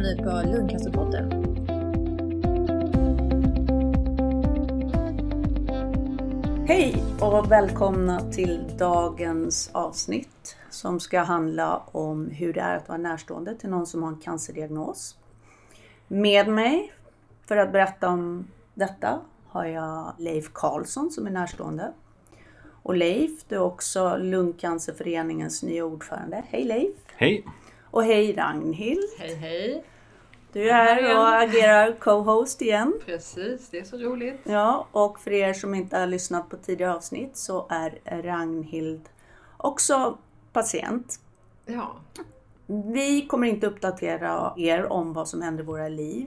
lyssnar ni på Lungcancerpodden. Hej och välkomna till dagens avsnitt som ska handla om hur det är att vara närstående till någon som har en cancerdiagnos. Med mig för att berätta om detta har jag Leif Karlsson som är närstående. Och Leif, du är också Lungcancerföreningens nya ordförande. Hej Leif! Hej! Och hej Ragnhild! Hej hej! Du är här och agerar co-host igen. Precis, det är så roligt. Ja, och för er som inte har lyssnat på tidigare avsnitt så är Ragnhild också patient. Ja, Vi kommer inte uppdatera er om vad som händer i våra liv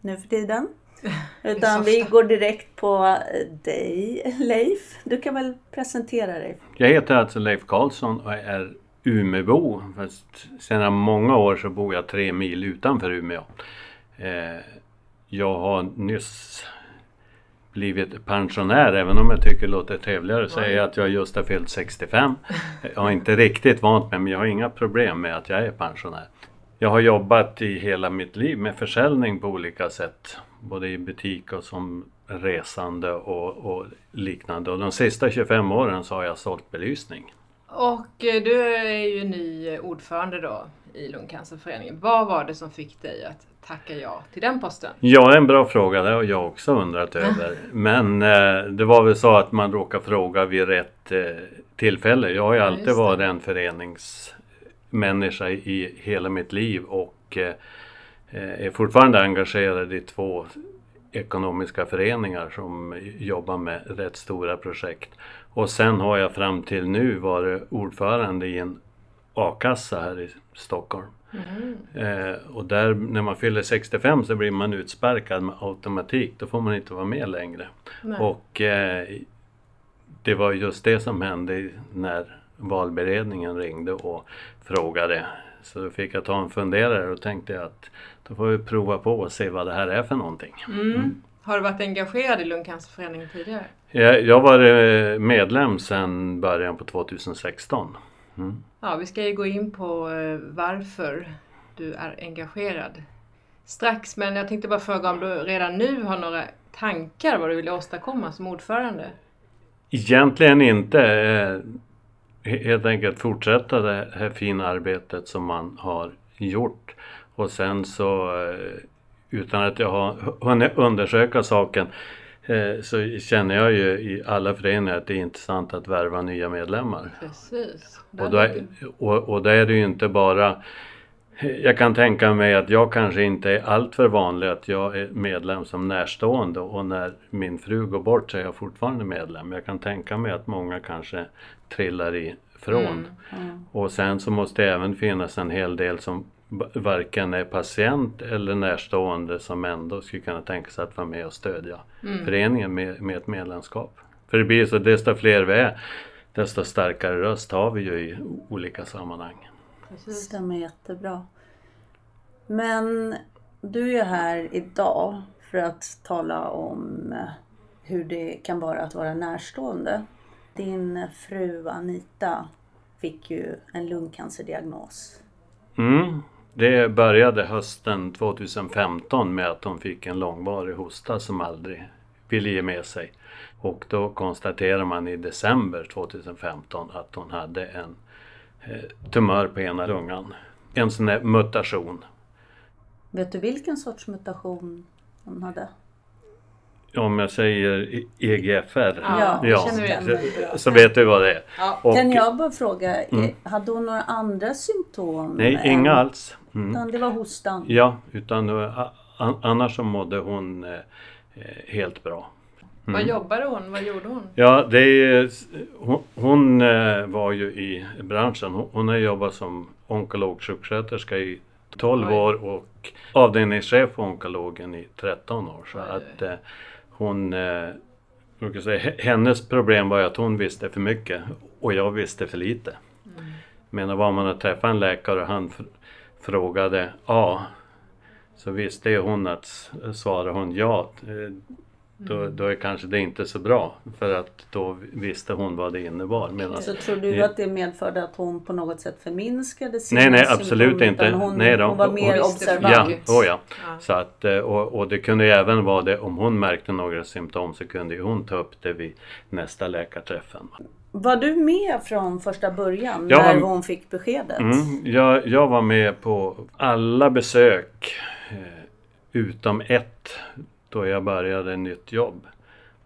nu för tiden. Utan vi går direkt på dig, Leif. Du kan väl presentera dig? Jag heter alltså Leif Karlsson och är Umebo. Fast sedan många år så bor jag tre mil utanför Umeå. Eh, jag har nyss blivit pensionär även om jag tycker det låter trevligare att säga att jag just har fyllt 65. Jag har inte riktigt vant mig men jag har inga problem med att jag är pensionär. Jag har jobbat i hela mitt liv med försäljning på olika sätt. Både i butik och som resande och, och liknande. Och de sista 25 åren så har jag sålt belysning. Och eh, du är ju ny eh, ordförande då i Lungcancerföreningen. Vad var det som fick dig att tacka ja till den posten? Ja, en bra fråga. Det har jag också undrat över. Men eh, det var väl så att man råkar fråga vid rätt eh, tillfälle. Jag har ju Ja, alltid varit en föreningsmänniska i hela mitt liv och eh, eh, är fortfarande engagerad i två ekonomiska föreningar som jobbar med rätt stora projekt. Och sen har jag fram till nu varit ordförande i en a-kassa här i Stockholm. Eh, och där när man fyller 65 så blir man utsparkad med automatik. Då får man inte vara med längre. Nej. Och eh, det var just det som hände när valberedningen ringde och frågade. Så då fick jag ta en funderare och tänkte att då får vi prova på och se vad det här är för någonting. Mm. Har du varit engagerad i Lungcancerföreningen tidigare? Jag, jag var eh, medlem sedan början på 2016. Mm. Ja, vi ska ju gå in på eh, varför du är engagerad strax. Men jag tänkte bara fråga om du redan nu har några tankar vad du vill åstadkomma som ordförande? Egentligen inte. eh, he- Helt enkelt fortsätta det här fina arbetet som man har gjort. Och sen så eh, utan att jag har hunnit undersöka saken eh, så känner jag ju i alla föreningar att det är intressant att värva nya medlemmar. Precis. Och då, är, och, och då är det ju inte bara jag kan tänka mig att jag kanske inte är alltför vanlig att jag är medlem som närstående och när min fru går bort så är jag fortfarande medlem. Jag kan tänka mig att många kanske trillar ifrån. Mm. Och sen så måste det även finnas en hel del som varken är patient eller närstående som ändå skulle kunna tänka sig att vara med och stödja föreningen med, med ett medlemskap. För det blir så, desto fler vi är, desto starkare röst har vi ju i olika sammanhang. Det Precis. stämmer jättebra. Men du är här idag för att tala om eh, hur det kan vara att vara närstående. Din fru Anita fick ju en lungcancerdiagnos. Mm. Det började hösten 2015 med att hon fick en långvarig hosta som aldrig ville ge med sig. Och då konstaterade man i december 2015 att hon hade en eh, tumör på ena lungan. En sån där mutation. Vet du vilken sorts mutation hon hade? Om jag säger EGFR. Ja, det ja, igen. så, så vet du vad det är. Ja. Och, Kan jag bara fråga, Mm. hade hon några andra symptom? nej, än- inga alls. Mm. Utan det var hostan? Ja, utan annars så mådde hon eh, eh, helt bra. Vad jobbade hon? Vad gjorde hon? Ja, det är, hon, hon eh, var ju i branschen. Hon, hon har jobbat som onkologsjuksköterska i 12 Oj. år och avdelningschef på onkologen i 13 år. Så Oj, oj. att eh, hon... Eh, kan säga, he- hennes problem var att hon visste för mycket och jag visste för lite. Mm. Men var man att träffa en läkare och han fr- frågade A så visste ju hon att svarade hon ja. Då, då är kanske det inte så bra för att då visste hon vad det innebar. Medan, Så tror du att det medförde att hon på något sätt förminskade sina Nej, nej, absolut inte. Hon, Nej då. hon var mer observant. ja, oh ja. Ja. Så att, eh, och, och det kunde ju även vara det om hon märkte några symptom så kunde ju hon ta upp det vid nästa läkarträffen. Var du med från första början Jag var- när hon fick beskedet? Mm, jag, jag var med på alla besök eh, utom ett då jag började nytt jobb.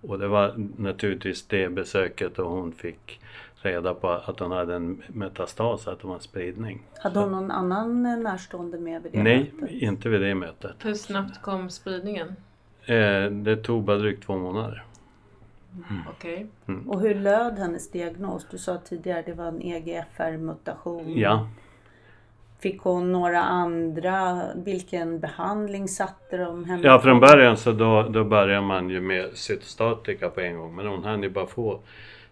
Och det var naturligtvis det besöket då hon fick reda på att hon hade en metastas, att det var en spridning. Hade hon någon annan närstående med vid det Nej, mötet? inte vid det mötet. Hur snabbt kom spridningen? Eh, det tog bara drygt två månader. Okej. Och hur löd hennes diagnos? Du sa tidigare det var en EGFR-mutation. Ja, Fick hon några andra? Vilken behandling satte de henne ja på? från början så då, då börjar man ju med cytostatika på en gång. Men hon hann ju bara få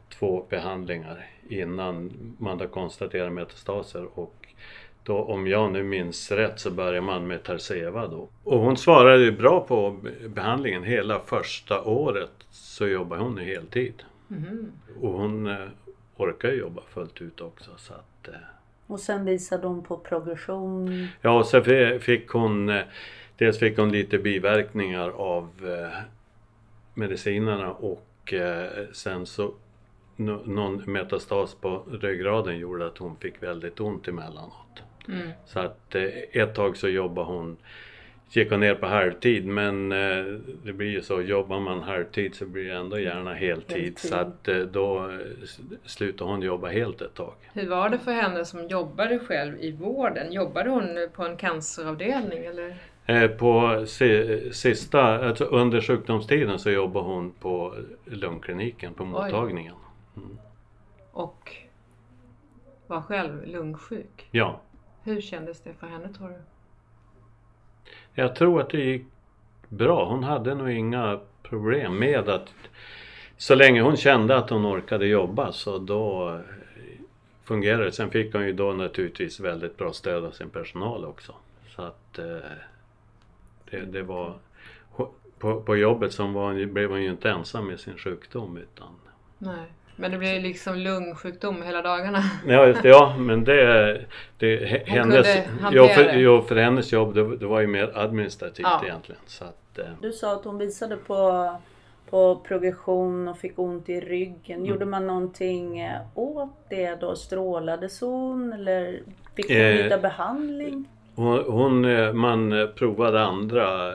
två behandlingar innan man då konstaterar metastaser. Och då, om jag nu minns rätt så börjar man med Tarceva då. Och hon svarade ju bra på behandlingen. Hela första året så jobbade hon heltid. Mhm. Och hon eh, orkar jobba fullt ut också. Så att, eh, Och sen visade hon på progression. Ja, och sen fi- fick hon eh, Dels fick hon lite biverkningar av eh, medicinerna och eh, sen så nå- någon metastas på ryggraden gjorde att hon fick väldigt ont emellanåt. Mm. Så att ett tag så jobbade hon gick ner på halvtid men eh, det blir ju så, jobbar man halvtid så blir det ändå gärna heltid. Heltid. Så att eh, då slutade hon jobba helt ett tag. Hur var det för henne som jobbade själv i vården? Jobbade hon på en canceravdelning eller? Eh, På si- sista, alltså under sjukdomstiden så jobbar hon på lungkliniken på mottagningen. Och var själv lungsjuk. Ja, Hur kändes det för henne tror du? Jag tror att det gick bra. Hon hade nog inga problem med att så länge hon kände att hon orkade jobba så då fungerade det. Sen fick hon ju då naturligtvis väldigt bra stöd av sin personal också. Så att eh, det, det var på, på jobbet som var, blev hon ju inte ensam med sin sjukdom utan Nej. Men det blev liksom lungsjukdom hela dagarna. Ja, just det, ja men det, det Hon hennes, jo, för, jo, för hennes jobb det, det var ju mer administrativt Ja. egentligen. Så att, eh, Du sa att hon visade på, på progression och fick ont i ryggen. Mm. Gjorde man någonting eh, åt det då? Strålades hon eller fick hon Eh, byta behandling? hon, hon, eh, man eh, provade andra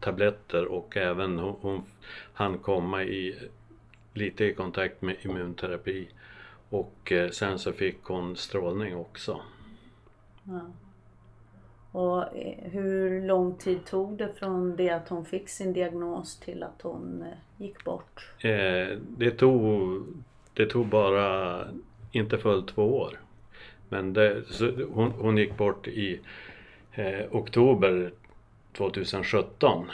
tabletter och även hon, hon hann komma i lite i kontakt med immunterapi. Och eh, sen så fick hon strålning också. Ja. Och eh, hur lång tid tog det från det att hon fick sin diagnos till att hon eh, gick bort? Eh, det, tog, det tog bara inte fullt två år. Men det, hon, hon gick bort i eh, oktober 2017.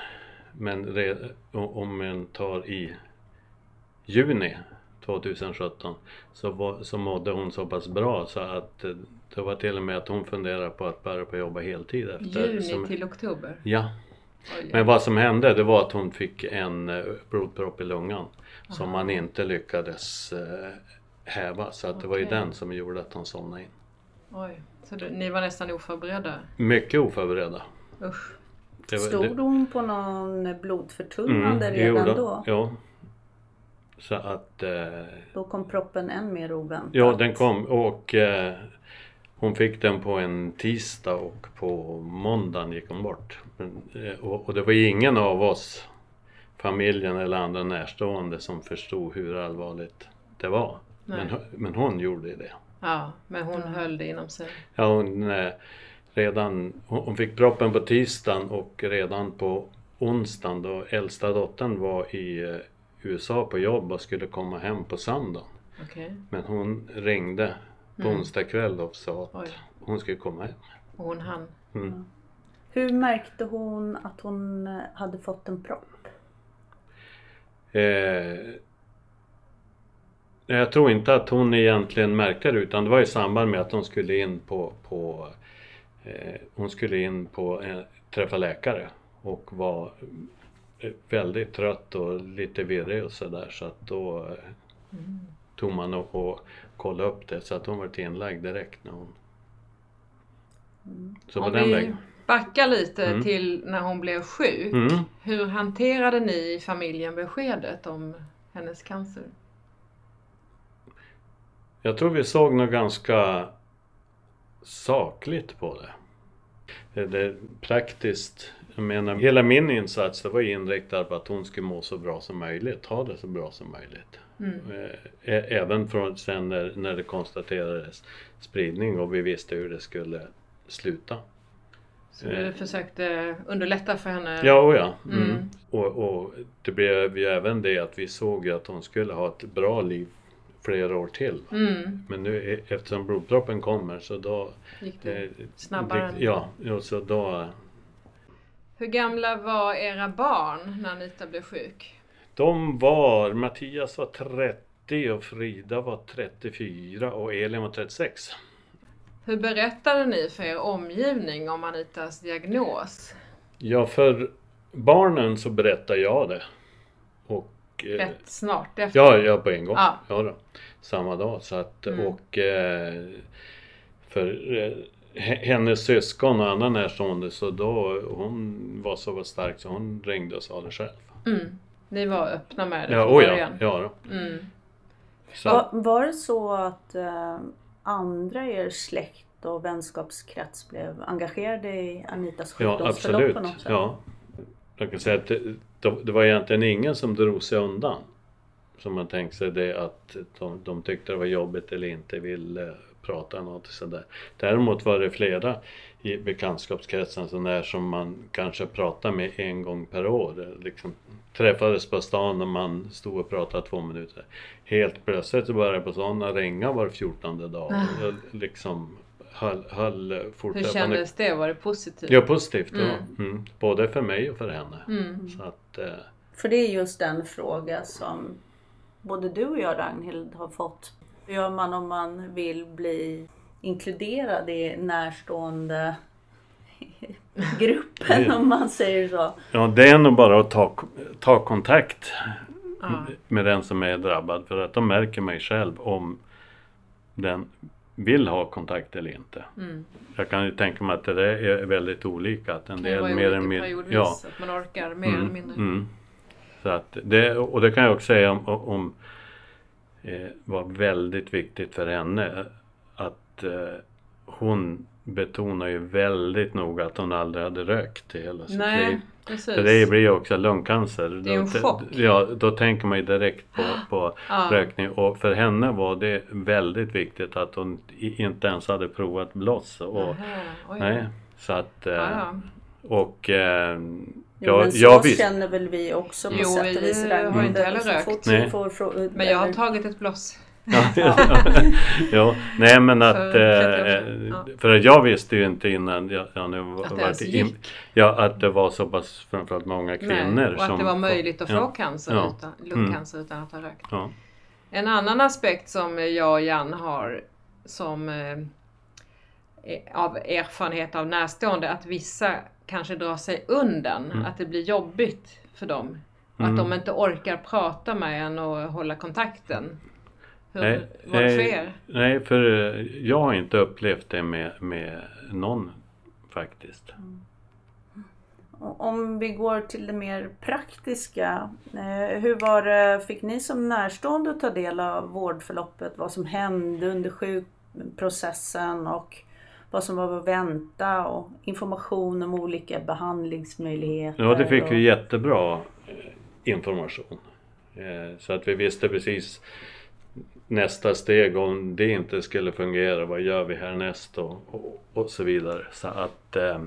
Men re, om man tar i juni 2017 så, var, så mådde hon så pass bra så att eh, det var till och med att hon funderade på att börja på jobba heltid efter. Juni som- till oktober. Ja, Oj, men vad som hände det var att hon fick en eh, blodpropp i lungan som Aha. man inte lyckades eh, häva. Så att det var ju den som gjorde att hon somnade in. Oj. Så du, ni var nästan oförberedda? Mycket oförberedda. Usch. Det var- Stod det- hon på någon blodförtunnande det redan då? Ja. Så att eh, Då kom proppen än mer oväntat. ja, den kom och eh, hon fick den på en tisdag och på måndagen gick hon bort. Men, eh, och, och det var ingen av oss, familjen eller andra närstående som förstod hur allvarligt det var. Men, men hon gjorde det. Ja, men hon höll det inom sig. Ja, hon, eh, redan, hon hon fick proppen på tisdagen och redan på onsdagen då äldsta dottern var i eh, USA på jobb och skulle komma hem på söndagen. Okej. Men hon ringde på Mm. onsdag kväll och sa Oj. att hon skulle komma hem. Och hon hann. Mm. Hur märkte hon att hon eh, hade fått en propp? Eh, jag tror inte att hon egentligen märkte det utan det var i samband med att hon skulle in på, på eh, hon skulle in på eh, träffa läkare och var väldigt trött och lite virrig och sådär så att då eh, Mm. tog man och, och kollade upp det så att hon var inlagd direkt när hon... Så på Om den vi vägen. backar lite Mm. till när hon blev sjuk. Mm. Hur hanterade ni i familjen beskedet om hennes cancer? Jag tror vi såg nog ganska sakligt på det. Det, det är praktiskt. Jag menar, hela min insats det var inriktad på att hon skulle må så bra som möjligt, ha det så bra som möjligt. Mm. Eh, Även från sen när, när det konstaterades spridning och vi visste hur det skulle sluta. Så du försökte underlätta för henne? Ja, och ja. Mm. Mm. Och, och det blev ju även det att vi såg att hon skulle ha ett bra liv flera år till. Mm. Men nu eftersom blodproppen kommer så då... Gick det eh, snabbare? det- Ja, så då... Hur gamla var era barn när Anita blev sjuk? De var, Mattias var 30 och Frida var 34 och Elin var 36. Hur berättade ni för er omgivning om Anitas diagnos? Ja, för barnen så berättar jag det. Och... eh, Rätt snart efter? Ja, ja på en gång. Ja. Ja. då. Samma dag. Så att, Mm. Och eh, för eh, he- hennes syskon och annan närstående så då hon var så pass stark så hon ringde och sa det själv. Mm. Ni var öppna med det Ja, från oh ja, början? ja då. Mm. Så, Var, var det så att eh, andra i er släkt och vänskapskrets blev engagerade i Anitas ja, sjukdomsförlopp absolut. på något sätt? Ja. Jag kan säga att det, det var egentligen ingen som drog sig undan. Som man tänkte sig det att de, de tyckte det var jobbigt eller inte ville prata något sådär. Däremot var det flera i bekantskapskretsen så när som man kanske pratade med en gång per år. Liksom, träffades på stan och man stod och pratade två minuter. Helt plötsligt så började på sådana ringa var fjortonde dag. Och liksom höll, höll Hur kändes det? Var det positivt? Ja, positivt. Mm. Ja. Mm. Både för mig och för henne. Mm. Så att, eh, För det är just den fråga som både du och jag Ragnhild har fått. Hur gör man om man vill bli inkluderad i närstående gruppen om man säger så? ja, det är nog bara att ta, ta kontakt Ja. med den som är drabbad. För att då märker man ju själv om den vill ha kontakt eller inte. Mm. Jag kan ju tänka mig att det där är väldigt olika. Att en del mer än periodvis, Ja. att man orkar mer eller mindre. Mm. Så att det, och det kan jag också säga om, om eh, var väldigt viktigt för henne att eh, hon betonar ju väldigt noga att hon aldrig hade rökt i hela sitt Nej, liv. Precis. För det blir ju också lungcancer. Det är en Då- chock. Ja, då tänker man ju direkt på, på Ja. rökning. Och för henne var det väldigt viktigt att hon inte ens hade provat bloss. Och, nej, så att... eh, Ja, ja. Och... Eh, Jo, ja, men så jag visst, känner väl vi också på Jo, sätt och vis vi har inte heller rökt. Nej. får Men jag har tagit ett bloss. Ja, nej men att... För 30 år Eh, sedan, ja. För att jag visste ju inte innan jag, jag nu var, Att det varit ens in. Ja, att det var så pass framförallt många kvinnor Nej, och att som... det var möjligt att få ja, cancer ja. utan, lungcancer utan att ha rökt. Ja, En annan aspekt som jag och Jan har som eh, av erfarenhet av närstående att vissa kanske drar sig undan, Mm. att det blir jobbigt för dem. Mm. Att de inte orkar prata med en och hålla kontakten. Hur Nej, för nej. er? Nej, för eh, jag har inte upplevt det med, med någon faktiskt. Om vi går till det mer praktiska. Eh, hur var det, fick ni som närstående ta del av vårdförloppet? Vad som hände under sjukprocessen och vad som var att vänta och information om olika behandlingsmöjligheter? Ja, det fick och... vi jättebra eh, information. Så att vi visste precis nästa steg om det inte skulle fungera. Vad gör vi härnäst och, och, och så vidare. Så att eh,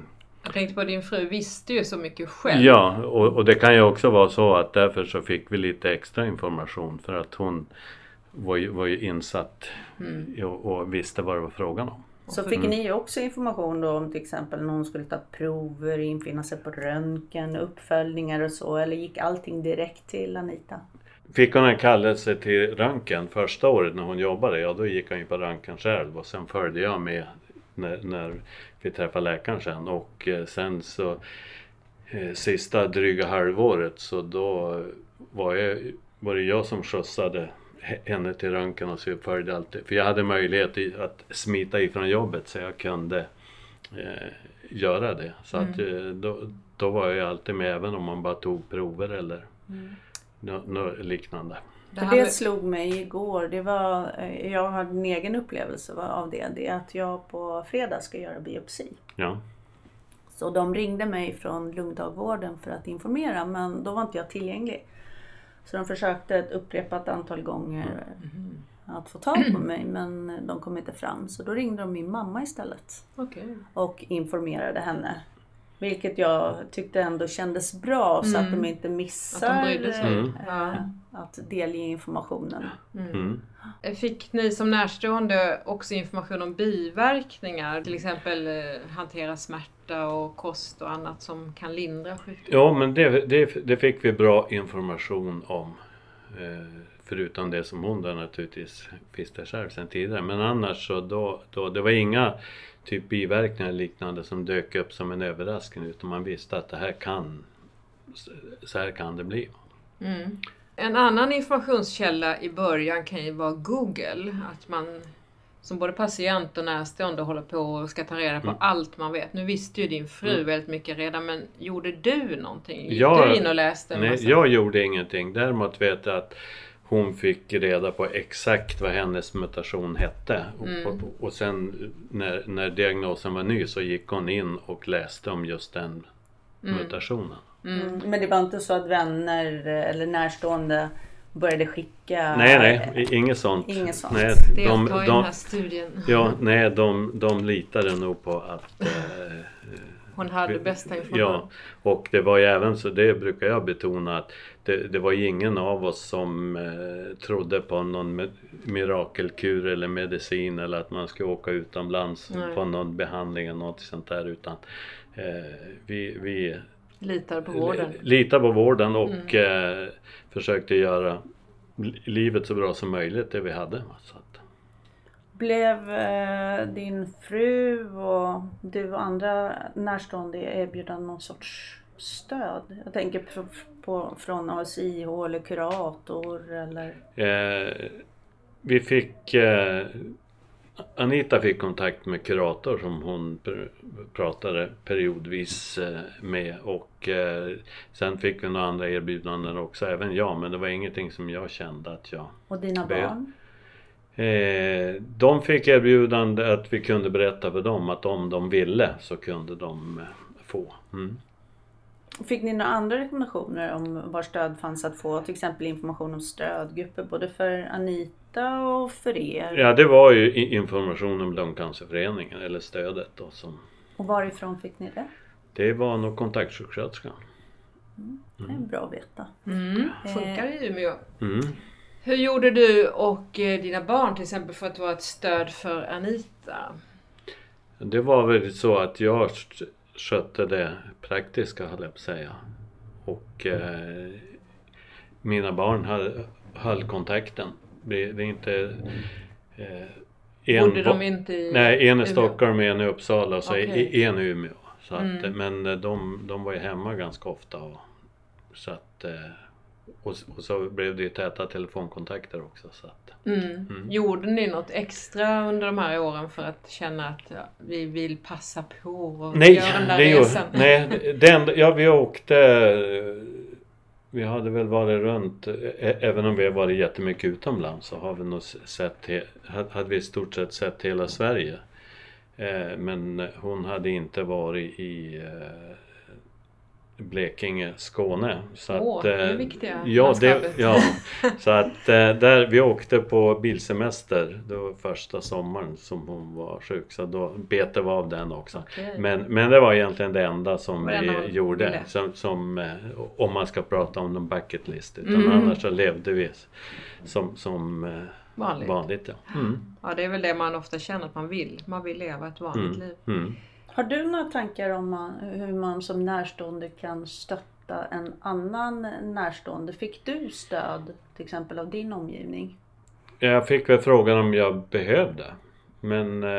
Jag tänkte på din fru visste ju så mycket själv. Ja, och, och det kan ju också vara så att därför så fick vi lite extra information för att hon var ju, var ju insatt Mm. och, och visste vad det var frågan om. Så fick ni ju också information då om till exempel när hon skulle ta prover, infinna sig på röntgen, uppföljningar och så? Eller gick allting direkt till Anita? Fick hon en kallelse till röntgen första året när hon jobbade, ja då gick hon ju på röntgen själv och sen följde jag med när, när vi träffade läkaren sen och eh, sen så eh, sista dryga halvåret så då var, jag, var det jag som skjutsade he- henne till röntgen och så följde alltid. För jag hade möjlighet att smita ifrån jobbet så jag kunde eh, göra det. Så att, eh, då, då var jag alltid med även om man bara tog prover eller nå- något liknande. Det här det slog mig igår. Det var, eh, jag hade en egen upplevelse av det. Det är att jag på fredag ska göra biopsi. Ja. Så de ringde mig från lungdagvården för att informera men då var inte jag tillgänglig. Så de försökte ett upprepat antal gånger att få tag på mig men de kom inte fram. Så då ringde de min mamma istället Okej. och informerade henne. Vilket jag tyckte ändå kändes bra så att de inte missar Att de. Mm. eh, att delge informationen. Mm. Fick ni som närstående också information om biverkningar? Till exempel eh, hantera smärta och kost och annat som kan lindra sjukdom? Ja, men det, det, det fick vi bra information om. Eh, förutom det som hon då naturligtvis visste själv sedan tidigare. Men annars så då, då, det var inga typ biverkningar liknande som dök upp som en överraskning utan man visste att det här kan, så här kan det bli. Mm. En annan informationskälla i början kan ju vara Google. Att man som både patient och närstående håller på och ska ta reda på Mm. allt man vet. Nu visste ju din fru väldigt mycket redan men gjorde du någonting? Gick Ja, du in och läste Nej, massa? jag gjorde ingenting. Däremot vet jag att hon fick reda på exakt vad hennes mutation hette. Och- Mm. Och, och sen när, när diagnosen var ny så gick hon in och läste om just den mutationen. Mm. Men det var inte så att vänner eh, eller närstående började skicka... Nej, nej, inget sånt. Inget sånt. Nej, Delta de, i den de, här studien. ja, nej, de, de litade nog på att eh, Hon hade bästa information. Ja, och det var ju även så, det brukar jag betona, att det, det var ju ingen av oss som eh, trodde på någon mirakelkur eller medicin eller att man skulle åka utomlands Nej. på någon behandling eller något sånt där utan eh, vi, vi Litar på vården. litade på vården och eh, försökte göra li- livet så bra som möjligt det vi hade. Så Blev eh, din fru och du och andra närstående erbjudna någon sorts stöd? Jag tänker på, på, från ASIH eller kurator eller... Eh, vi fick eh, Anita fick kontakt med kurator som hon pr- pratade periodvis eh, med och eh, sen fick vi några andra erbjudanden också, även jag, men det var ingenting som jag kände att jag... Och dina barn? Eh, de fick erbjudande att vi kunde berätta för dem att om de ville så kunde de eh, få. Mm. Fick ni några andra rekommendationer om var stöd fanns att få? Till exempel information om stödgrupper både för Anita och för er? Ja, det var ju information om Lungcancerföreningen eller stödet då som... Och varifrån fick ni det? Det var nog kontaktsjuksköterskan. Det är bra att veta. Mm. Funkar i Umeå. Mm. Hur gjorde du och eh, dina barn till exempel för att vara ett stöd för Anita? Det var väl så att jag sk- skötte det praktiska höll jag på att säga. Och eh, mina barn höll, höll kontakten. Det, det är inte... Eh, Bodde de inte i Nej, en i? Stockholm, en i Uppsala och. Mm. i- en i Umeå. Så att, Men eh, de, de var ju hemma ganska ofta. Och, så att, eh, och, och så blev det ju täta telefonkontakter också. Så att, Mm. Gjorde ni något extra under de här åren för att känna att ja, vi vill passa på och Nej, göra den där det gjorde, resan? nej det enda, ja vi åkte Vi hade väl varit runt Även om vi har varit jättemycket utomlands så har vi nog sett Hade vi i stort sett sett hela Sverige eh, Men hon hade inte varit i eh, Blekinge, Skåne. Så Åh, att, det är eh, viktiga ja, det, ja, så att eh, där vi åkte på bilsemester. Det var första sommaren som hon var sjuk. Så då betade vi av den också. Okej. Men, men det var egentligen det enda som Var det enda vi gjorde. Som, som, eh, om man ska prata om någon bucket list. Utan Mm. annars så levde vi som, som Vanligt. vanligt. Ja. Mm. Ja, det är väl det man ofta känner att man vill. Man vill leva ett vanligt Mm. liv. Har du några tankar om man, hur man som närstående kan stötta en annan närstående? Fick du stöd till exempel av din omgivning? Jag fick väl frågan om jag behövde. Men eh,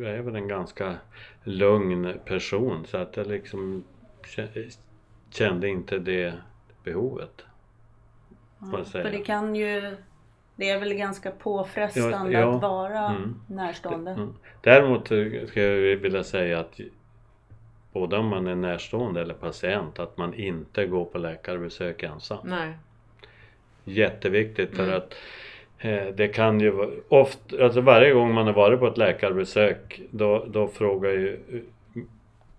jag är väl en ganska lugn person så att jag liksom kä- kände inte det behovet. säga. För det kan ju... Det är väl ganska påfrestande Ja, ja. att vara Mm. närstående. Mm. Däremot eh, ska jag vilja säga att både om man är närstående eller patient att man inte går på läkarbesök ensam. Nej. Jätteviktigt för Mm. att eh, det kan ju vara ofta, alltså varje gång man har varit på ett läkarbesök då, då frågar ju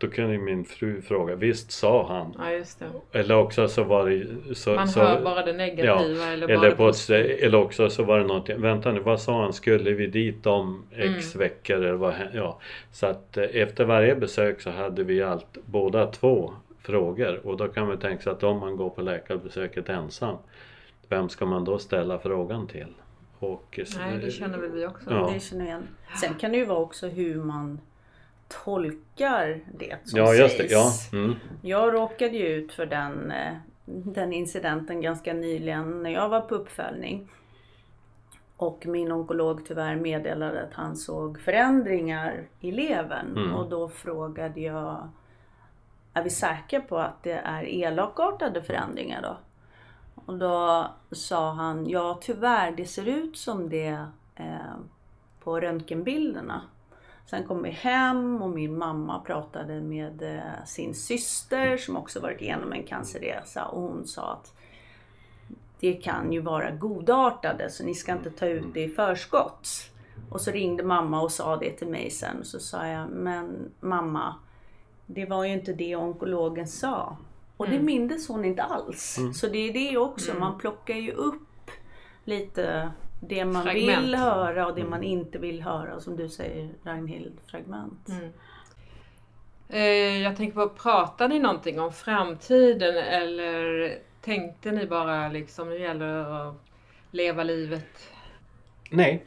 då kunde ju min fru fråga, visst sa han? Ja, just det. Eller också så var det så, Man så, hör bara det negativa eller bara eller, på ett, eller också så var det någonting, vänta nu vad sa han, skulle vi dit om x Mm. veckor eller vad ja. Så att eh, efter varje besök så hade vi allt, båda två frågor och då kan man tänka sig att om man går på läkarbesöket ensam vem ska man då ställa frågan till? Och, eh, Nej, det känner väl vi också. Ja. Det känner igen. Sen kan det ju vara också hur man tolkar det som Ja just det, sägs. ja. Mm. Jag råkade ju ut för den, eh, den incidenten ganska nyligen när jag var på uppföljning. Och min onkolog tyvärr meddelade att han såg förändringar i levern. Mm. Och då frågade jag, är vi säkra på att det är elakartade förändringar då? Och då sa han, ja tyvärr det ser ut som det eh, på röntgenbilderna. Sen kom vi hem och min mamma pratade med eh, sin syster som också varit igenom en cancerresa och hon sa att det kan ju vara godartade så ni ska inte ta ut det i förskott. Och så ringde mamma och sa det till mig sen och så sa jag, men mamma, det var ju inte det onkologen sa. Och det mindes hon inte alls. Så det är det också, man plockar ju upp lite det man Fragment. vill höra och det man inte vill höra. Som du säger Ragnhild, fragment. Mm. Eh, jag tänker på, pratade ni någonting om framtiden eller tänkte ni bara liksom, nu gäller det att leva livet? Nej.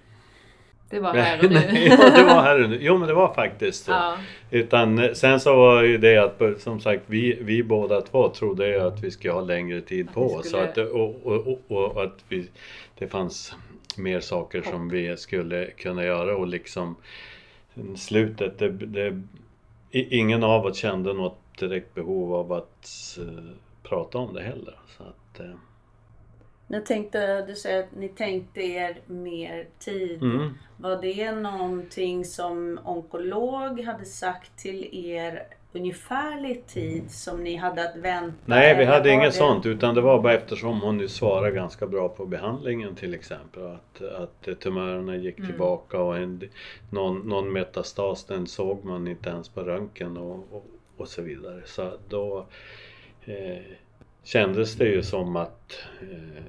Det var här och nu. Nej, ja, det var här och nu. Jo men det var faktiskt så. ja. Utan eh, sen så var ju det att eh, som sagt vi, vi båda två trodde ju att vi skulle ha längre tid Att på oss. Så skulle- att, och, och, och, och att vi, det fanns mer saker som vi skulle kunna göra och liksom slutet, det, det, ingen av oss kände något direkt behov av att eh, prata om det heller. Så att, eh, Jag tänkte, du säger att ni tänkte er mer tid. mm. Var det någonting som onkolog hade sagt till er ungefärlig tid som ni hade att vänta? Nej, vi hade inget det- sånt utan det var bara eftersom hon nu svarade ganska bra på behandlingen till exempel. Att, att tumörerna gick Mm. tillbaka och en, någon, någon metastas den såg man inte ens på röntgen och, och, och så vidare. Så då eh, kändes det ju som att eh,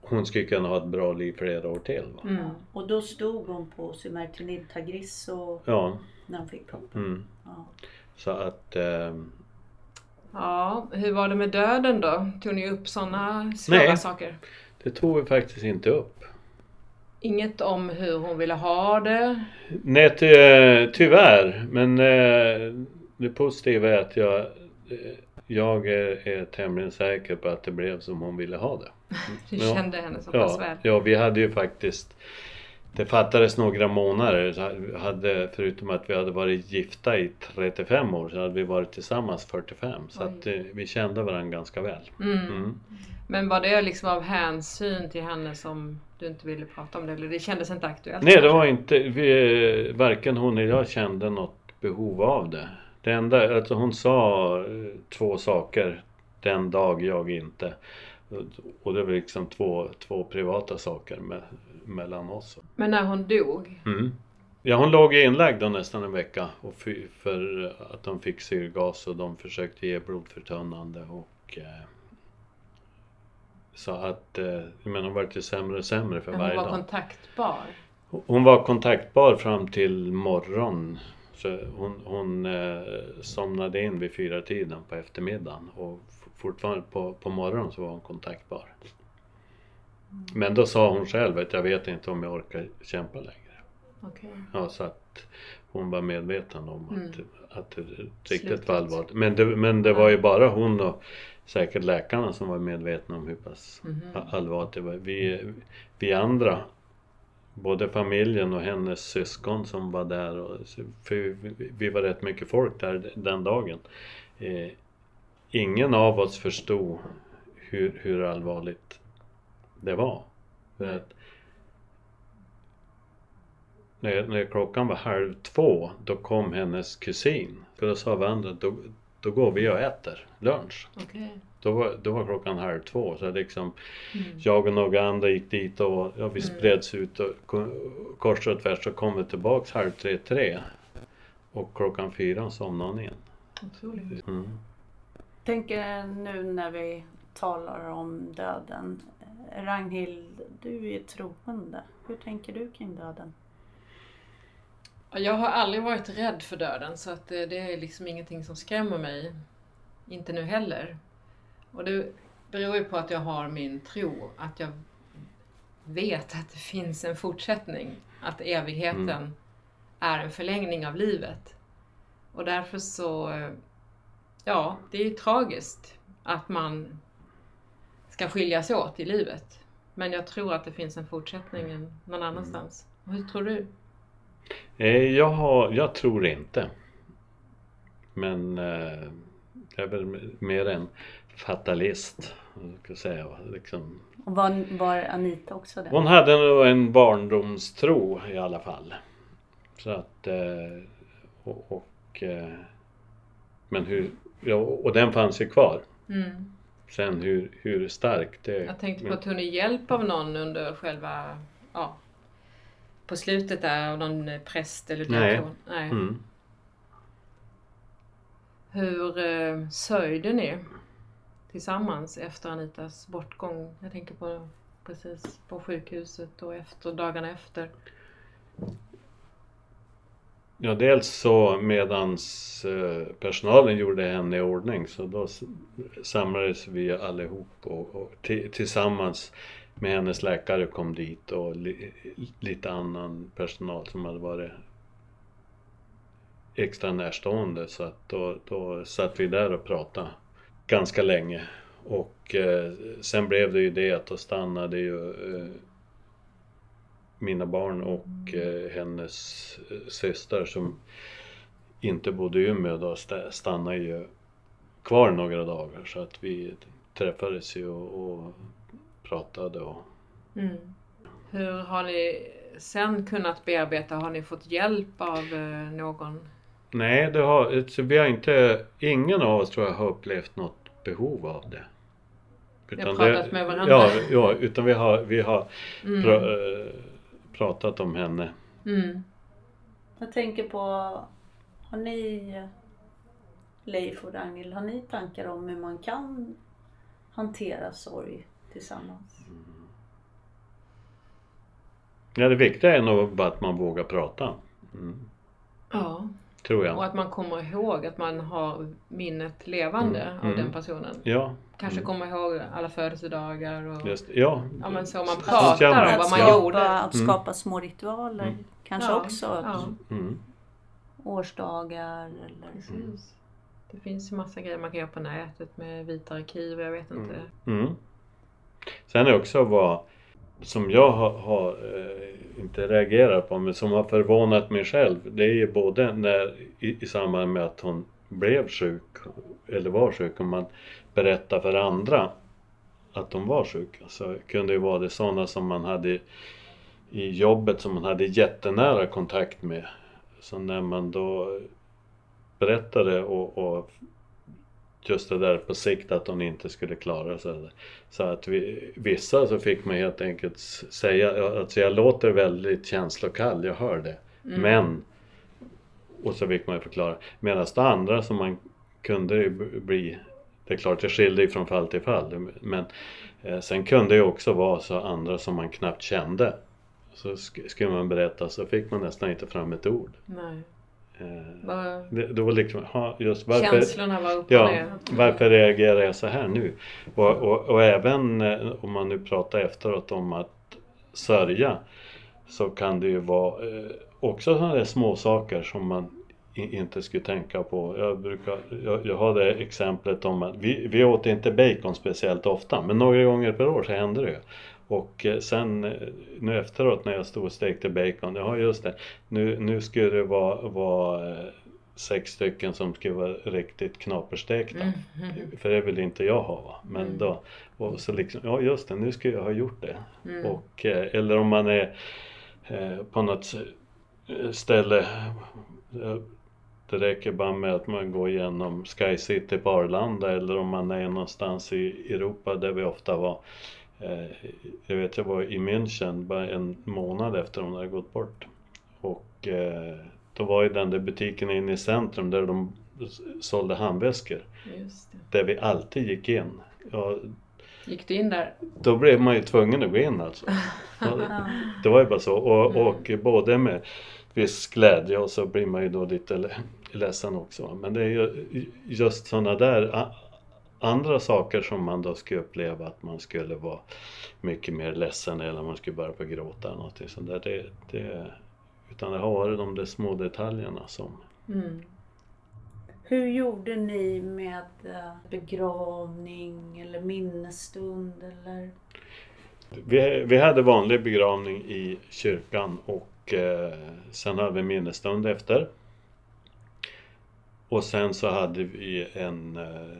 hon skulle kunna ha ett bra liv flera år till. Mm. Och då stod hon på Sumertinib Tagrisso Ja, när hon fick proppen. mm. Ja. Så att eh, ja, hur var det med döden då? Tog ni upp sådana svåra Nej. saker? det tog vi faktiskt inte upp. Inget om hur hon ville ha det? Nej, ty, tyvärr. Men eh, det positiva är att jag, eh, jag är, är tämligen säker på att det blev som hon ville ha det. Du Ja. kände henne så pass Ja, väl? ja, vi hade ju faktiskt det fattades några månader. Så hade, förutom att vi hade varit gifta i 35 år så hade vi varit tillsammans 45. Så att, eh, vi kände varandra ganska väl. Mm. Mm. Men var det liksom av hänsyn till henne som du inte ville prata om det? Eller det kändes inte aktuellt? Nej, det var inte, vi, varken hon eller jag kände något behov av det. Det enda, alltså hon sa eh, två saker den dag jag inte. Och det var liksom två, två privata saker med, mellan oss. Men när hon dog? Mm. Ja, hon låg inlagd då nästan en vecka och för att de fick syrgas och de försökte ge blodförtunnande och eh, så att, eh, menar hon var ju sämre och sämre för hon varje var dag. kontaktbar? Hon var kontaktbar fram till morgon. Så hon, hon eh, somnade in vid fyra tiden på eftermiddagen och fortfarande på, på morgonen så var hon kontaktbar. Men då sa hon själv att jag vet inte om jag orkar kämpa längre. Okej. Ja, så att hon var medveten om Mm. att, att det riktigt Slutet. var allvarligt. Men det, men det var ju bara hon och säkert läkarna som var medvetna om hur pass Mhm. allvarligt det var. Vi, vi andra, både familjen och hennes syskon som var där, och, för vi, vi var rätt mycket folk där den dagen. Eh, ingen av oss förstod hur, hur allvarligt det var. För att när, när klockan var halv två, då kom hennes kusin. För då sa vi andra, då, då går vi och äter lunch. Okej. Då var, då var klockan halv två. Så liksom, Mm. jag och några andra gick dit och ja, vi spreds ut och ko- kors och tvärs så kom vi tillbaks halv tre, tre. Och klockan fyra somnade hon igen. Otroligt. Mm. tänker nu när vi talar om döden. Eh, Ragnhild, du är troende. Hur tänker du kring döden? Ja, Jag har aldrig varit rädd för döden så att det, det är liksom ingenting som skrämmer mig. Inte nu heller. Och det beror ju på att jag har min tro, att jag vet att det finns en fortsättning. Att evigheten Mm. är en förlängning av livet. Och därför så, eh, ja, det är ju tragiskt att man ska skiljas åt i livet. Men jag tror att det finns en fortsättning någon annanstans. Hur tror du? Eh, Jag, har, jag tror inte. Men eh, jag är väl mer en fatalist. Jag ska säga. Liksom. Och var, var Anita också det? Hon hade nog en barndomstro i alla fall. Så att... Eh, och, och, eh, men hur... Ja, och den fanns ju kvar. Mm. Sen hur, hur stark det... Jag tänkte på att hon är hjälp av någon under själva, ja, på slutet där av någon präst eller Nej. Nej. Mm. Hur eh, sörjde ni tillsammans efter Anitas bortgång? Jag tänker på precis på sjukhuset och efter dagarna efter. Ja, dels så medans eh, personalen gjorde henne i ordning så då samlades vi allihop och, och tillsammans med hennes läkare kom dit och li, lite annan personal som hade varit extra närstående. Så att då, då satt vi där och pratade ganska länge. Och eh, sen blev det ju det att då stannade ju eh, mina barn och eh, hennes eh, syster som inte bodde i Umeå då sta- stannade ju kvar några dagar så att vi träffades ju och, och pratade och Mm. Hur har ni sen kunnat bearbeta? Har ni fått hjälp av eh, någon? Nej, det har, så vi har inte, ingen av oss tror jag har upplevt något behov av det. har pratat med varandra. Ja, ja, utan vi har, vi har Mm. pra, eh, pratat om henne. Mm. Jag tänker på, har ni, Leif och Ragnhild, har ni tankar om hur man kan hantera sorg tillsammans? Ja, det viktiga är nog bara att man vågar prata. Mm, Ja, tror och jag. att man kommer ihåg att man har minnet levande Mm. av Mm. den personen. Ja, Kanske kommer ihåg alla födelsedagar och just ja. ja, men så man pratar om vad man Ja. gjorde. Skapa, att Mm. skapa små ritualer, Mm. kanske Ja, också Ja, Mm. årsdagar eller precis. Det finns ju massa grejer man kan göra på nätet med vita arkiv, jag vet inte. Mm. Sen är det också vad som jag har, har eh, inte reagerat på men som har förvånat mig själv. Det är ju både när i, i samband med att hon blev sjuk eller var sjuk om man berättar för andra att de var sjuka så kunde det vara det sådana som man hade i jobbet som man hade jättenära kontakt med. Så när man då berättade och, och just det där på sikt att hon inte skulle klara sig. Så att vi, vissa så fick man helt enkelt säga, alltså jag låter väldigt känslokall, jag hör det. Mm. Men, och så fick man ju förklara. Medan det andra som man kunde bli, det är klart det skilde ju från fall till fall. Men eh, sen kunde det också vara så andra som man knappt kände. Så sk- skulle man berätta så fick man nästan inte fram ett ord. Nej. Eh, Vad- det, det var liksom, just varför, Känslorna var upp och Ja, varför reagerar jag så här nu? Och, och, och även eh, om man nu pratar efteråt om att sörja så kan det ju vara eh, också sådana små saker som man inte skulle tänka på. Jag, brukar, jag, jag har det exemplet om att vi, vi åt inte bacon speciellt ofta men några gånger per år så hände det. Och eh, sen eh, nu efteråt när jag stod och stekte bacon, ja just det, nu, nu skulle det vara, vara eh, sex stycken som skulle vara riktigt knaperstekta. Mm. Mm. För det vill inte jag ha va. Men Mm. då, och så liksom, ja just det, nu ska jag ha gjort det. Mm. Och, eller om man är eh, på något ställe det räcker bara med att man går igenom Sky City på Arlanda eller om man är någonstans i Europa där vi ofta var. Eh, Jag vet jag var i München bara en månad efter hon hade gått bort. Och eh, då var ju den där butiken inne i centrum där de sålde handväskor. Där vi alltid gick in. Ja, Gick du in där? då blev man ju tvungen att gå in alltså. Det var ju bara så. Och, Mm. och både med viss glädje och så blir man ju då lite le- ledsen också. Men det är ju just sådana där andra saker som man då skulle uppleva att man skulle vara mycket mer ledsen eller man skulle börja på gråta eller någonting sånt där. Det, det, utan det har varit de där små detaljerna som Mm. Hur gjorde ni med eh, begravning eller minnesstund eller? Vi, vi hade vanlig begravning i kyrkan och eh, sen hade vi minnesstund efter. Och sen så hade vi en, eh,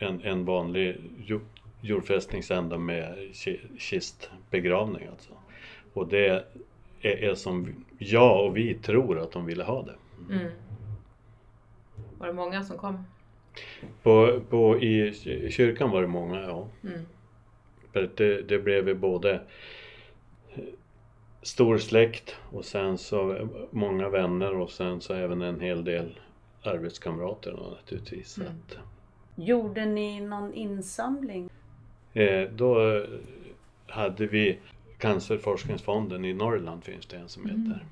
en, en vanlig jo- jordfästningsända med ki- kistbegravning alltså. Och det är, är som jag och vi tror att de ville ha det. Mm. Var det många som kom? På, på, I kyrkan var det många, ja. Mm. För det, det blev ju både eh, stor släkt och sen så många vänner och sen så även en hel del arbetskamrater naturligtvis. Så Mm. Att, Gjorde ni någon insamling? eh, då eh, hade vi Cancerforskningsfonden i Norrland finns det en som Mm. heter.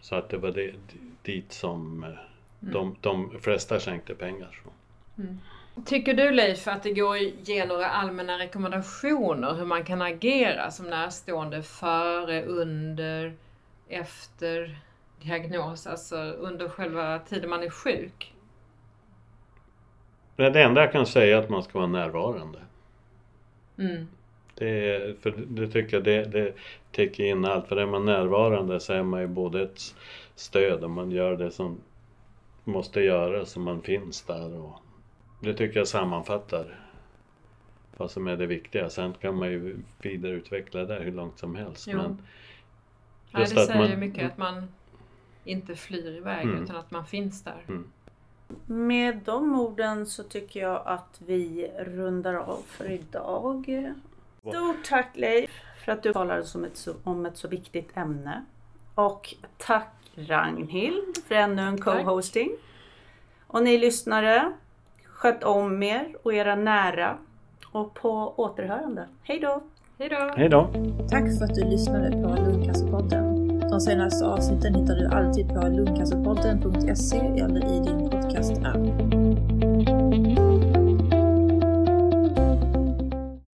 Så att det var det, dit som eh, Mm. de, de flesta skänkte pengar. Så. Tycker du Leif att det går att ge några allmänna rekommendationer hur man kan agera som närstående före, under, efter diagnos, alltså under själva tiden man är sjuk? Men det enda jag kan säga är att man ska vara närvarande. Mm. Det, för det tycker jag det, det täcker in allt. För är man närvarande så är man ju både ett stöd och man gör det som måste göras och man finns där. Och det tycker jag sammanfattar vad som är det viktiga. Sen kan man ju vidareutveckla det hur långt som helst. Jo. Men Just det att säger man- mycket att man inte flyr iväg Mm. utan att man finns där. Med de orden så tycker jag att vi rundar av för idag. Stort tack Leif för att du talade som ett så, om ett så viktigt ämne. Och tack Ragnhild för ännu en co-hosting. Och ni lyssnare, sköt om er och era nära. Och på återhörande. Hej då! Hej då! Tack för att du lyssnade på Lungcancerpodden. De senaste avsnitten hittar du alltid på lungcancerpodden.se eller i din podcast-app.